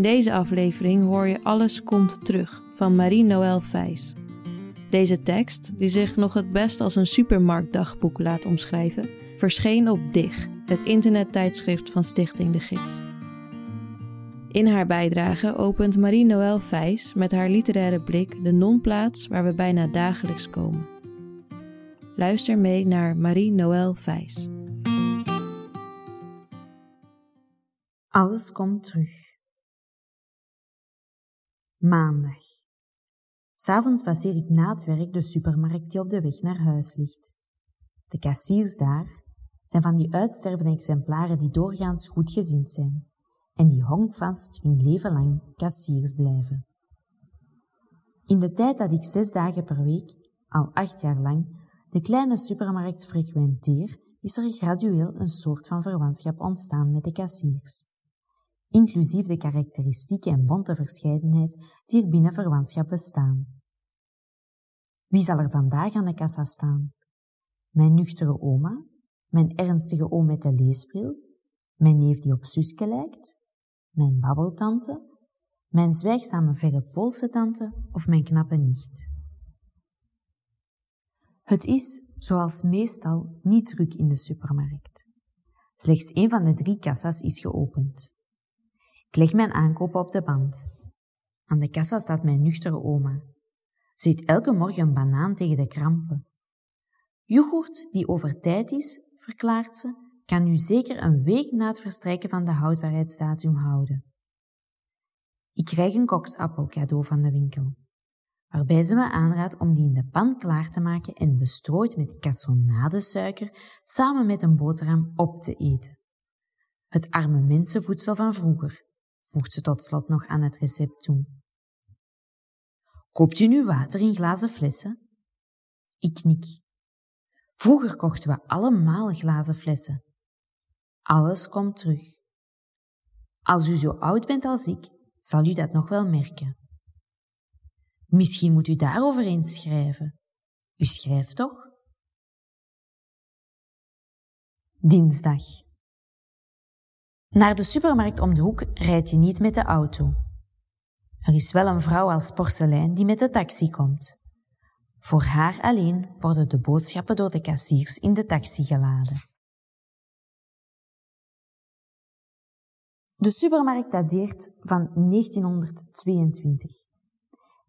In deze aflevering hoor je Alles komt terug van Marie-Noël Vijs. Deze tekst, die zich nog het best als een supermarktdagboek laat omschrijven, verscheen op DIG, het internettijdschrift van Stichting De Gids. In haar bijdrage opent Marie-Noël Vijs met haar literaire blik de non-plaats waar we bijna dagelijks komen. Luister mee naar Marie-Noël Vijs. Alles komt terug. Maandag. S'avonds passeer ik na het werk de supermarkt die op de weg naar huis ligt. De kassiers daar zijn van die uitstervende exemplaren die doorgaans goed gezind zijn en die honkvast hun leven lang kassiers blijven. In de tijd dat ik zes dagen per week, al acht jaar lang, de kleine supermarkt frequenteer, is er gradueel een soort van verwantschap ontstaan met de kassiers inclusief de karakteristieke en bonte verscheidenheid die er binnen verwantschap bestaan. Wie zal er vandaag aan de kassa staan? Mijn nuchtere oma? Mijn ernstige oom met de leesbril? Mijn neef die op Suske lijkt? Mijn babbeltante? Mijn zwijgzame verre Poolse tante of mijn knappe nicht? Het is, zoals meestal, niet druk in de supermarkt. Slechts een van de drie kassa's is geopend. Ik leg mijn aankopen op de band. Aan de kassa staat mijn nuchtere oma. Ze eet elke morgen een banaan tegen de krampen. Yoghurt die over tijd is, verklaart ze, kan u zeker een week na het verstrijken van de houdbaarheidsdatum houden. Ik krijg een koksappel cadeau van de winkel, waarbij ze me aanraadt om die in de pan klaar te maken en bestrooid met cassonade-suiker samen met een boterham op te eten. Het arme mensenvoedsel van vroeger, voegt ze tot slot nog aan het recept toe. Koopt u nu water in glazen flessen? Ik knik. Vroeger kochten we allemaal glazen flessen. Alles komt terug. Als u zo oud bent als ik, zal u dat nog wel merken. Misschien moet u daarover eens schrijven. U schrijft toch? Dinsdag. Naar de supermarkt om de hoek rijdt je niet met de auto. Er is wel een vrouw als porselein die met de taxi komt. Voor haar alleen worden de boodschappen door de kassiers in de taxi geladen. De supermarkt dateert van 1922.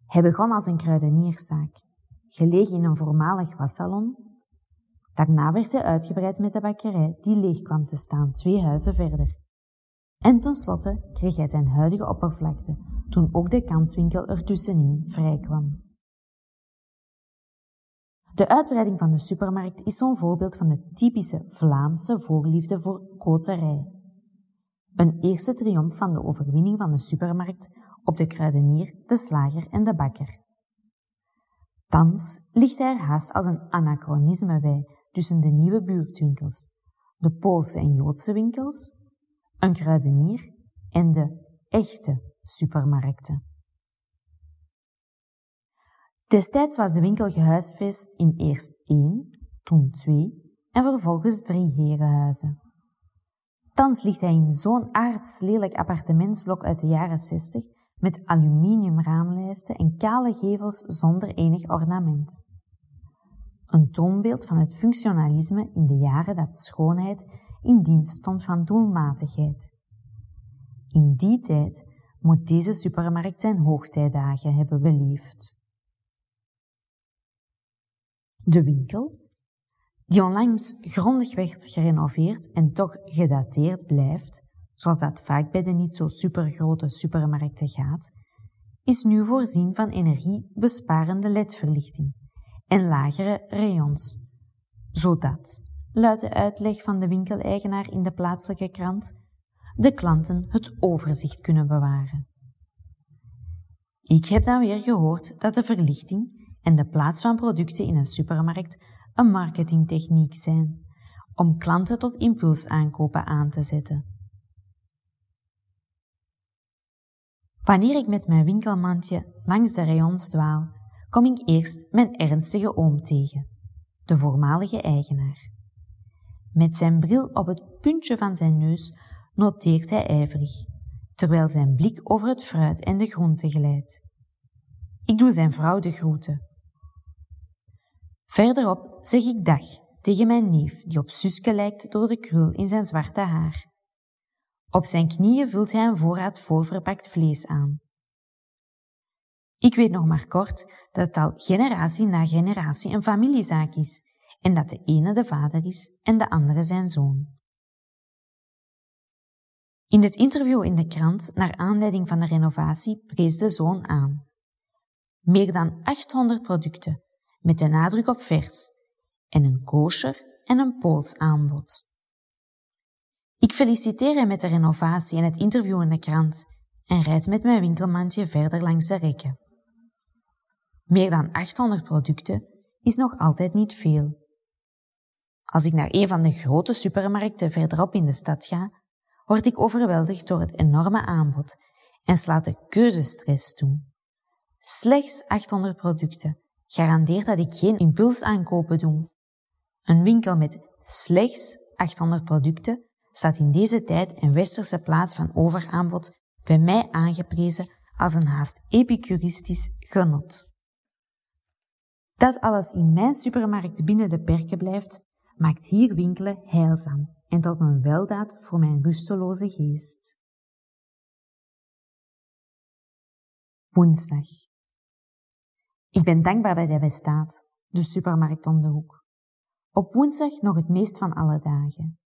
Hij begon als een kruidenierszaak, gelegen in een voormalig wassalon. Daarna werd hij uitgebreid met de bakkerij die leeg kwam te staan twee huizen verder. En tenslotte kreeg hij zijn huidige oppervlakte toen ook de kantwinkel ertussenin vrijkwam. De uitbreiding van de supermarkt is zo'n voorbeeld van de typische Vlaamse voorliefde voor koterij. Een eerste triomf van de overwinning van de supermarkt op de kruidenier, de slager en de bakker. Thans ligt hij er haast als een anachronisme bij tussen de nieuwe buurtwinkels, de Poolse en Joodse winkels, een kruidenier en de echte supermarkten. Destijds was de winkel gehuisvest in eerst één, toen twee en vervolgens drie herenhuizen. Thans ligt hij in zo'n aardslelijk appartementsblok uit de jaren zestig met aluminium raamlijsten en kale gevels zonder enig ornament. Een toonbeeld van het functionalisme in de jaren dat schoonheid in dienst stond van doelmatigheid. In die tijd moet deze supermarkt zijn hoogtijdagen hebben beleefd. De winkel, die onlangs grondig werd gerenoveerd en toch gedateerd blijft, zoals dat vaak bij de niet zo supergrote supermarkten gaat, is nu voorzien van energiebesparende ledverlichting en lagere rayons, zodat luidt de uitleg van de winkeleigenaar in de plaatselijke krant, de klanten het overzicht kunnen bewaren. Ik heb dan weer gehoord dat de verlichting en de plaats van producten in een supermarkt een marketingtechniek zijn om klanten tot impulsaankopen aan te zetten. Wanneer ik met mijn winkelmandje langs de rayons dwaal, kom ik eerst mijn ernstige oom tegen, de voormalige eigenaar. Met zijn bril op het puntje van zijn neus noteert hij ijverig, terwijl zijn blik over het fruit en de groenten glijdt. Ik doe zijn vrouw de groeten. Verderop zeg ik dag tegen mijn neef, die op Suske lijkt door de krul in zijn zwarte haar. Op zijn knieën vult hij een voorraad voorverpakt vlees aan. Ik weet nog maar kort dat het al generatie na generatie een familiezaak is en dat de ene de vader is en de andere zijn zoon. In het interview in de krant, naar aanleiding van de renovatie, prees de zoon aan. Meer dan 800 producten, met de nadruk op vers, en een kosher en een Pools aanbod. Ik feliciteer hem met de renovatie en het interview in de krant en rijd met mijn winkelmandje verder langs de rekken. Meer dan 800 producten is nog altijd niet veel. Als ik naar een van de grote supermarkten verderop in de stad ga, word ik overweldigd door het enorme aanbod en slaat de keuzestress toe. Slechts 800 producten garandeert dat ik geen impulsaankopen doe. Een winkel met slechts 800 producten staat in deze tijd en westerse plaats van overaanbod bij mij aangeprezen als een haast epicuristisch genot. Dat alles in mijn supermarkt binnen de perken blijft, maakt hier winkelen heilzaam en tot een weldaad voor mijn rusteloze geest. Woensdag. Ik ben dankbaar dat hij bestaat, de supermarkt om de hoek. Op woensdag nog het meest van alle dagen.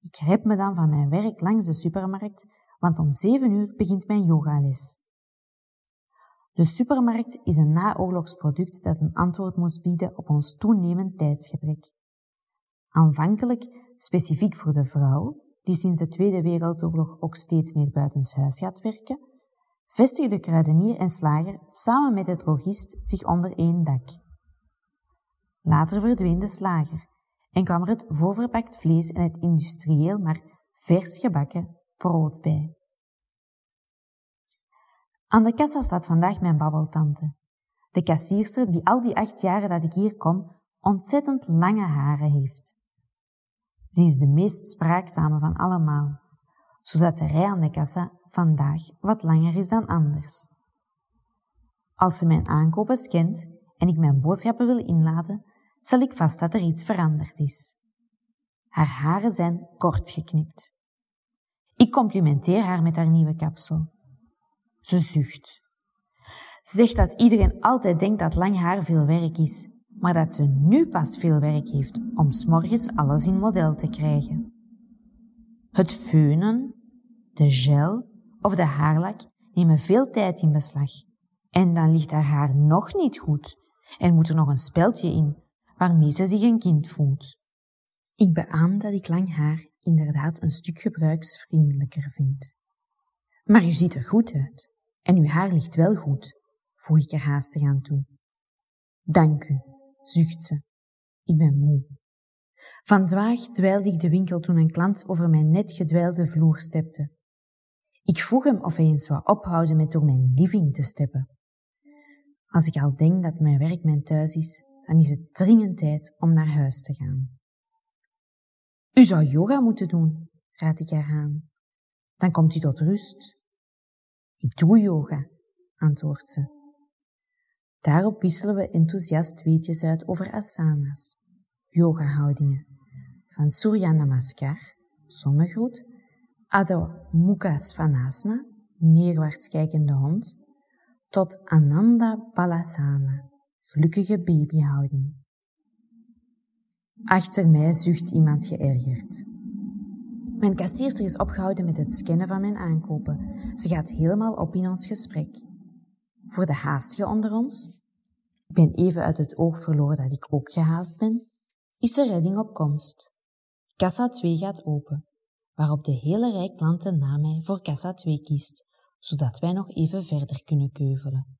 Ik heb me dan van mijn werk langs de supermarkt, want om zeven uur begint mijn yogales. De supermarkt is een naoorlogsproduct dat een antwoord moest bieden op ons toenemend tijdsgebrek. Aanvankelijk specifiek voor de vrouw, die sinds de Tweede Wereldoorlog ook steeds meer buitenshuis gaat werken, vestigde kruidenier en slager samen met de drogist zich onder één dak. Later verdween de slager en kwam er het voorverpakt vlees en het industrieel maar vers gebakken brood bij. Aan de kassa staat vandaag mijn babbeltante, de kassierster die al die acht jaren dat ik hier kom ontzettend lange haren heeft. Ze is de meest spraakzame van allemaal, zodat de rij aan de kassa vandaag wat langer is dan anders. Als ze mijn aankopen scant en ik mijn boodschappen wil inladen, zal ik vast dat er iets veranderd is. Haar haren zijn kort geknipt. Ik complimenteer haar met haar nieuwe kapsel. Ze zucht. Ze zegt dat iedereen altijd denkt dat lang haar veel werk is, maar dat ze nu pas veel werk heeft om s'morgens alles in model te krijgen. Het feunen, de gel of de haarlak nemen veel tijd in beslag. En dan ligt haar haar nog niet goed en moet er nog een speldje in, waarmee ze zich een kind voelt. Ik beaam dat ik lang haar inderdaad een stuk gebruiksvriendelijker vind. Maar u ziet er goed uit en uw haar ligt wel goed, voeg ik er haastig aan toe. Dank u, zucht ze. Ik ben moe. Van dwaag dweilde ik de winkel toen een klant over mijn net gedweilde vloer stepte. Ik vroeg hem of hij eens wou ophouden met door mijn living te steppen. Als ik al denk dat mijn werk mijn thuis is, dan is het dringend tijd om naar huis te gaan. U zou yoga moeten doen, raad ik haar aan. Dan komt u tot rust. Ik doe yoga, antwoordt ze. Daarop wisselen we enthousiast weetjes uit over asanas, yoga-houdingen, van Surya Namaskar, zonnegroet, Adho Mukha Svanasana, neerwaarts kijkende hond, tot Ananda Balasana, gelukkige babyhouding. Achter mij zucht iemand geërgerd. Mijn kassierster is opgehouden met het scannen van mijn aankopen. Ze gaat helemaal op in ons gesprek. Voor de haastige onder ons, ik ben even uit het oog verloren dat ik ook gehaast ben, is er redding op komst. Kassa 2 gaat open. waarop de hele rij klanten na mij voor kassa 2 kiest, zodat wij nog even verder kunnen keuvelen.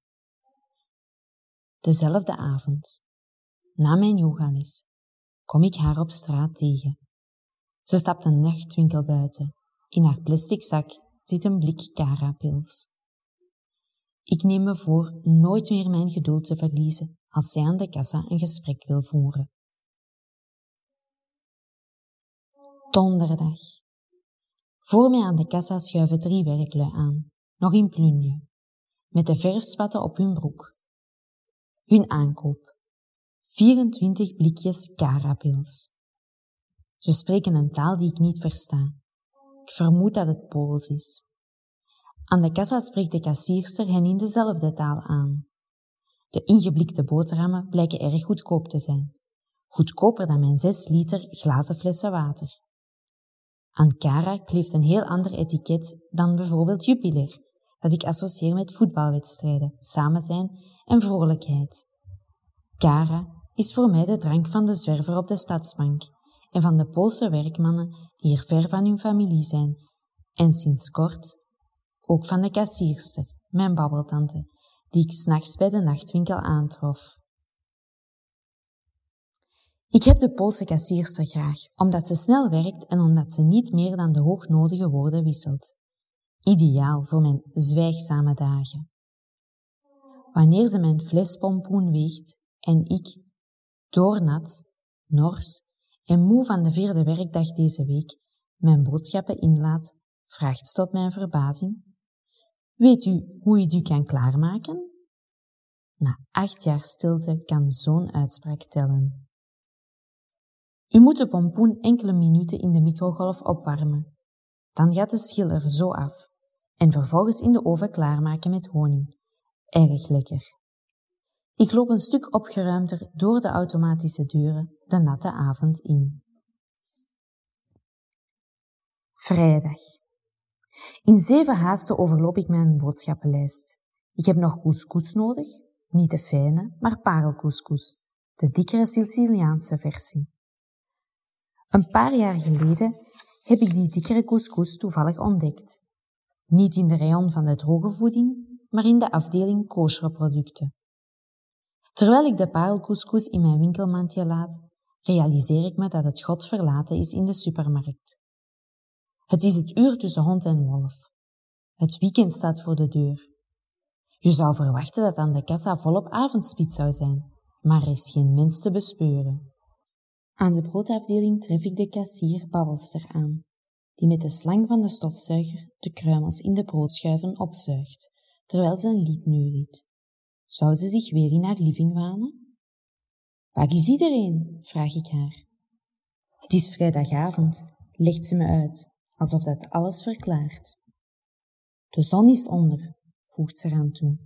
Dezelfde avond, na mijn yogales, kom ik haar op straat tegen. Ze stapt een nachtwinkel buiten. In haar plastic zak zit een blik Cara-pils. Ik neem me voor nooit meer mijn geduld te verliezen als zij aan de kassa een gesprek wil voeren. Donderdag. Voor mij aan de kassa schuiven drie werklui aan, nog in plunje, met de verfspatten op hun broek. Hun aankoop. 24 blikjes Carapils. Ze spreken een taal die ik niet versta. Ik vermoed dat het Pools is. Aan de kassa spreekt de kassierster hen in dezelfde taal aan. De ingeblikte boterhammen blijken erg goedkoop te zijn. Goedkoper dan mijn 6 liter glazen flessen water. Aan Cara kleeft een heel ander etiket dan bijvoorbeeld Jupiler, dat ik associeer met voetbalwedstrijden, samen zijn en vrolijkheid. Cara is voor mij de drank van de zwerver op de stadsbank en van de Poolse werkmannen die hier ver van hun familie zijn, en sinds kort ook van de kassierster, mijn babbeltante, die ik s'nachts bij de nachtwinkel aantrof. Ik heb de Poolse kassierster graag, omdat ze snel werkt en omdat ze niet meer dan de hoognodige woorden wisselt. Ideaal voor mijn zwijgzame dagen. Wanneer ze mijn flespompoen weegt en ik, doornat, nors en moe van de vierde werkdag deze week, mijn boodschappen inlaat, vraagt tot mijn verbazing. Weet u hoe u die kan klaarmaken? Na acht jaar stilte kan zo'n uitspraak tellen. U moet de pompoen enkele minuten in de microgolf opwarmen. Dan gaat de schil er zo af en vervolgens in de oven klaarmaken met honing. Erg lekker. Ik loop een stuk opgeruimder door de automatische deuren de natte avond in. Vrijdag. In zeven haasten overloop ik mijn boodschappenlijst. Ik heb nog couscous nodig, niet de fijne, maar parelcouscous, de dikkere Siciliaanse versie. Een paar jaar geleden heb ik die dikkere couscous toevallig ontdekt. Niet in de rayon van de droge voeding, maar in de afdeling kosherproducten. Terwijl ik de parelcouscous in mijn winkelmandje laat, realiseer ik me dat het god verlaten is in de supermarkt. Het is het uur tussen hond en wolf. Het weekend staat voor de deur. Je zou verwachten dat aan de kassa volop avondspits zou zijn, maar er is geen mens te bespeuren. Aan de broodafdeling tref ik de kassier Babbelster aan, die met de slang van de stofzuiger de kruimels in de broodschuiven opzuigt, terwijl ze een lied neuriet. Zou ze zich weer in haar living wanen? Waar is iedereen? vraag ik haar. Het is vrijdagavond, legt ze me uit, alsof dat alles verklaart. De zon is onder, voegt ze eraan toe.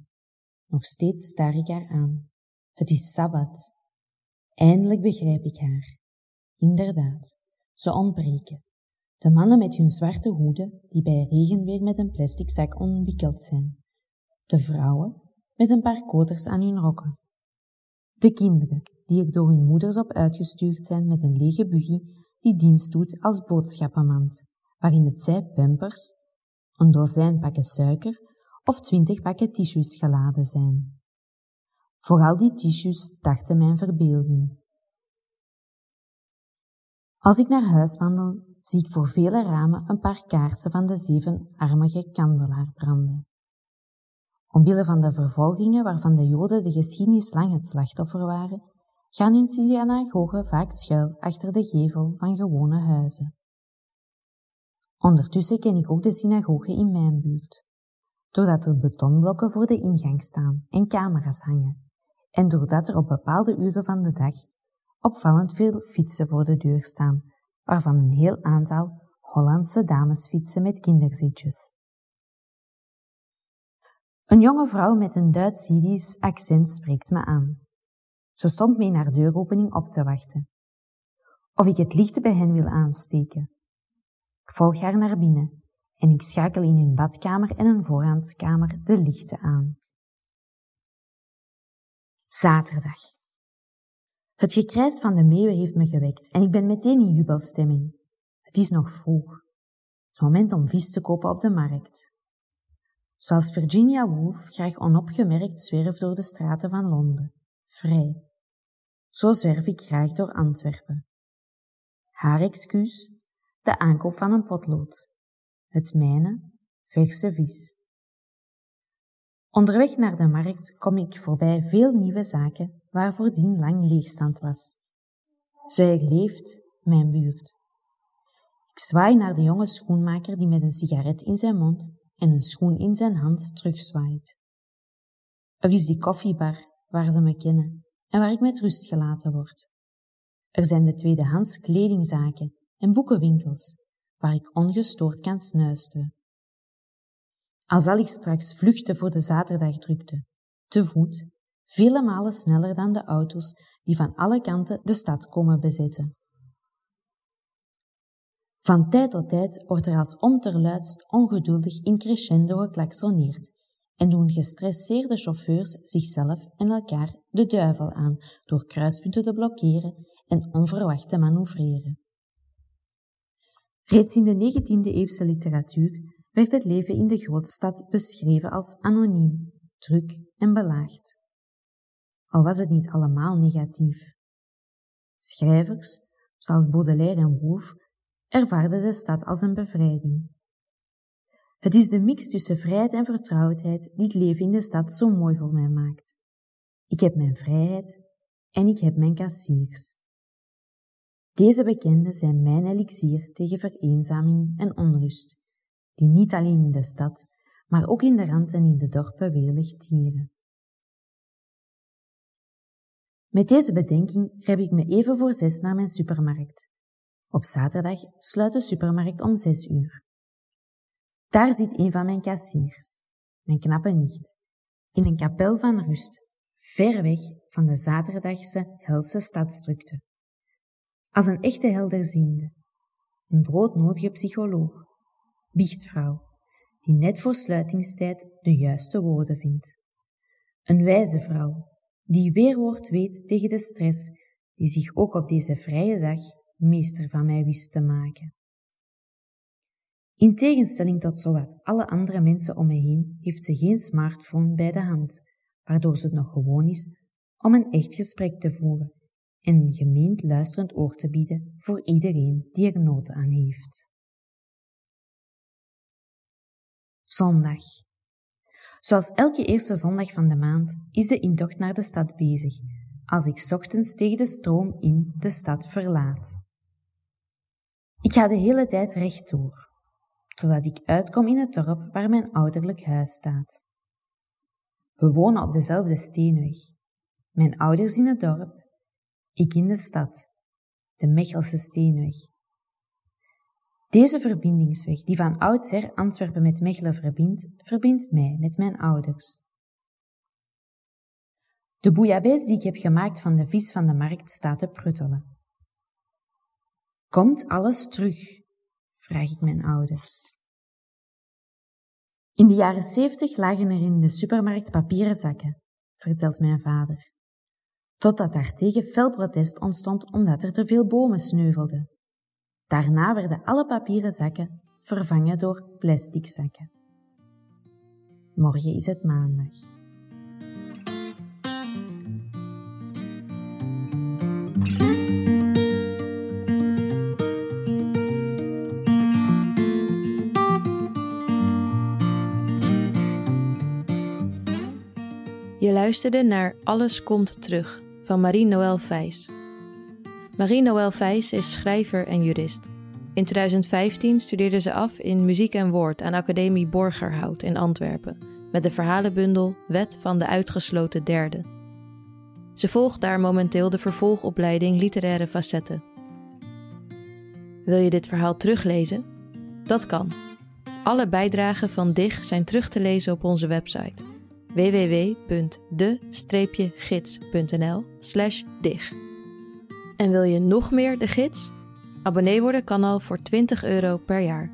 Nog steeds staar ik haar aan. Het is Sabbat. Eindelijk begrijp ik haar. Inderdaad, ze ontbreken. De mannen met hun zwarte hoeden, die bij regenweer met een plastic zak omwikkeld zijn. De vrouwen met een paar koters aan hun rokken. De kinderen, die er door hun moeders op uitgestuurd zijn met een lege buggy die dienst doet als boodschappenmand, waarin het zij pampers, een dozijn pakken suiker of twintig pakken tissues geladen zijn. Vooral die tissues dachten mijn verbeelding. Als ik naar huis wandel, zie ik voor vele ramen een paar kaarsen van de zevenarmige kandelaar branden. Omwille van de vervolgingen waarvan de Joden de geschiedenis lang het slachtoffer waren, gaan hun synagogen vaak schuil achter de gevel van gewone huizen. Ondertussen ken ik ook de synagoge in mijn buurt, doordat er betonblokken voor de ingang staan en camera's hangen, en doordat er op bepaalde uren van de dag opvallend veel fietsen voor de deur staan, waarvan een heel aantal Hollandse damesfietsen met kinderzitjes. Een jonge vrouw met een Duits-Syrisch accent spreekt me aan. Ze stond me in haar deuropening op te wachten. Of ik het licht bij hen wil aansteken. Ik volg haar naar binnen en ik schakel in hun badkamer en een voorraadskamer de lichten aan. Zaterdag. Het gekrijs van de meeuwen heeft me gewekt en ik ben meteen in jubelstemming. Het is nog vroeg. Het moment om vis te kopen op de markt. Zoals Virginia Woolf graag onopgemerkt zwerft door de straten van Londen, vrij. Zo zwerf ik graag door Antwerpen. Haar excuus, de aankoop van een potlood. Het mijne, verse vis. Onderweg naar de markt kom ik voorbij veel nieuwe zaken waar voordien lang leegstand was. Zuig leeft, mijn buurt. Ik zwaai naar de jonge schoenmaker die met een sigaret in zijn mond en een schoen in zijn hand terugzwaait. Er is die koffiebar waar ze me kennen en waar ik met rust gelaten word. Er zijn de tweedehands kledingzaken en boekenwinkels waar ik ongestoord kan snuisten. Al zal ik straks vluchten voor de zaterdagdrukte, te voet, vele malen sneller dan de auto's die van alle kanten de stad komen bezetten. Van tijd tot tijd wordt er als onterluidst ongeduldig in crescendo geklaksoneerd en doen gestresseerde chauffeurs zichzelf en elkaar de duivel aan door kruispunten te blokkeren en onverwacht te manoeuvreren. Reeds in de 19e-eeuwse literatuur werd het leven in de grootstad beschreven als anoniem, druk en belaagd. Al was het niet allemaal negatief. Schrijvers, zoals Baudelaire en Woolf, ervaarden de stad als een bevrijding. Het is de mix tussen vrijheid en vertrouwdheid die het leven in de stad zo mooi voor mij maakt. Ik heb mijn vrijheid en ik heb mijn kassiers. Deze bekenden zijn mijn elixier tegen vereenzaming en onrust, die niet alleen in de stad, maar ook in de rand en in de dorpen welig tieren. Met deze bedenking rep ik me even voor zes naar mijn supermarkt. Op zaterdag sluit de supermarkt om zes uur. Daar zit een van mijn kassiers, mijn knappe nicht, in een kapel van rust, ver weg van de zaterdagse helse stadsdrukte. Als een echte helderziende, een broodnodige psycholoog, biechtvrouw, die net voor sluitingstijd de juiste woorden vindt. Een wijze vrouw, die weerwoord weet tegen de stress die zich ook op deze vrije dag meester van mij wist te maken. In tegenstelling tot zowat alle andere mensen om me heen, heeft ze geen smartphone bij de hand, waardoor ze het nog gewoon is om een echt gesprek te voeren en een gemeend luisterend oor te bieden voor iedereen die er nood aan heeft. Zondag. Zoals elke eerste zondag van de maand is de intocht naar de stad bezig, als ik ochtends tegen de stroom in de stad verlaat. Ik ga de hele tijd rechtdoor, totdat ik uitkom in het dorp waar mijn ouderlijk huis staat. We wonen op dezelfde steenweg. Mijn ouders in het dorp, ik in de stad, de Mechelse steenweg. Deze verbindingsweg, die van oudsher Antwerpen met Mechelen verbindt, verbindt mij met mijn ouders. De bouillabaisse die ik heb gemaakt van de vis van de markt staat te pruttelen. Komt alles terug? vraag ik mijn ouders. In de jaren zeventig lagen er in de supermarkt papieren zakken, vertelt mijn vader. Totdat daartegen fel protest ontstond omdat er te veel bomen sneuvelden. Daarna werden alle papieren zakken vervangen door plastic zakken. Morgen is het maandag. Je luisterde naar Alles komt terug van Marie-Noël Vijs. Marie-Noël Vijs is schrijver en jurist. In 2015 studeerde ze af in muziek en woord aan Academie Borgerhout in Antwerpen met de verhalenbundel Wet van de Uitgesloten Derde. Ze volgt daar momenteel de vervolgopleiding Literaire Facetten. Wil je dit verhaal teruglezen? Dat kan. Alle bijdragen van DIG zijn terug te lezen op onze website www.de-gids.nl dig. En wil je nog meer de gids? Abonnee worden kan al voor 20 euro per jaar.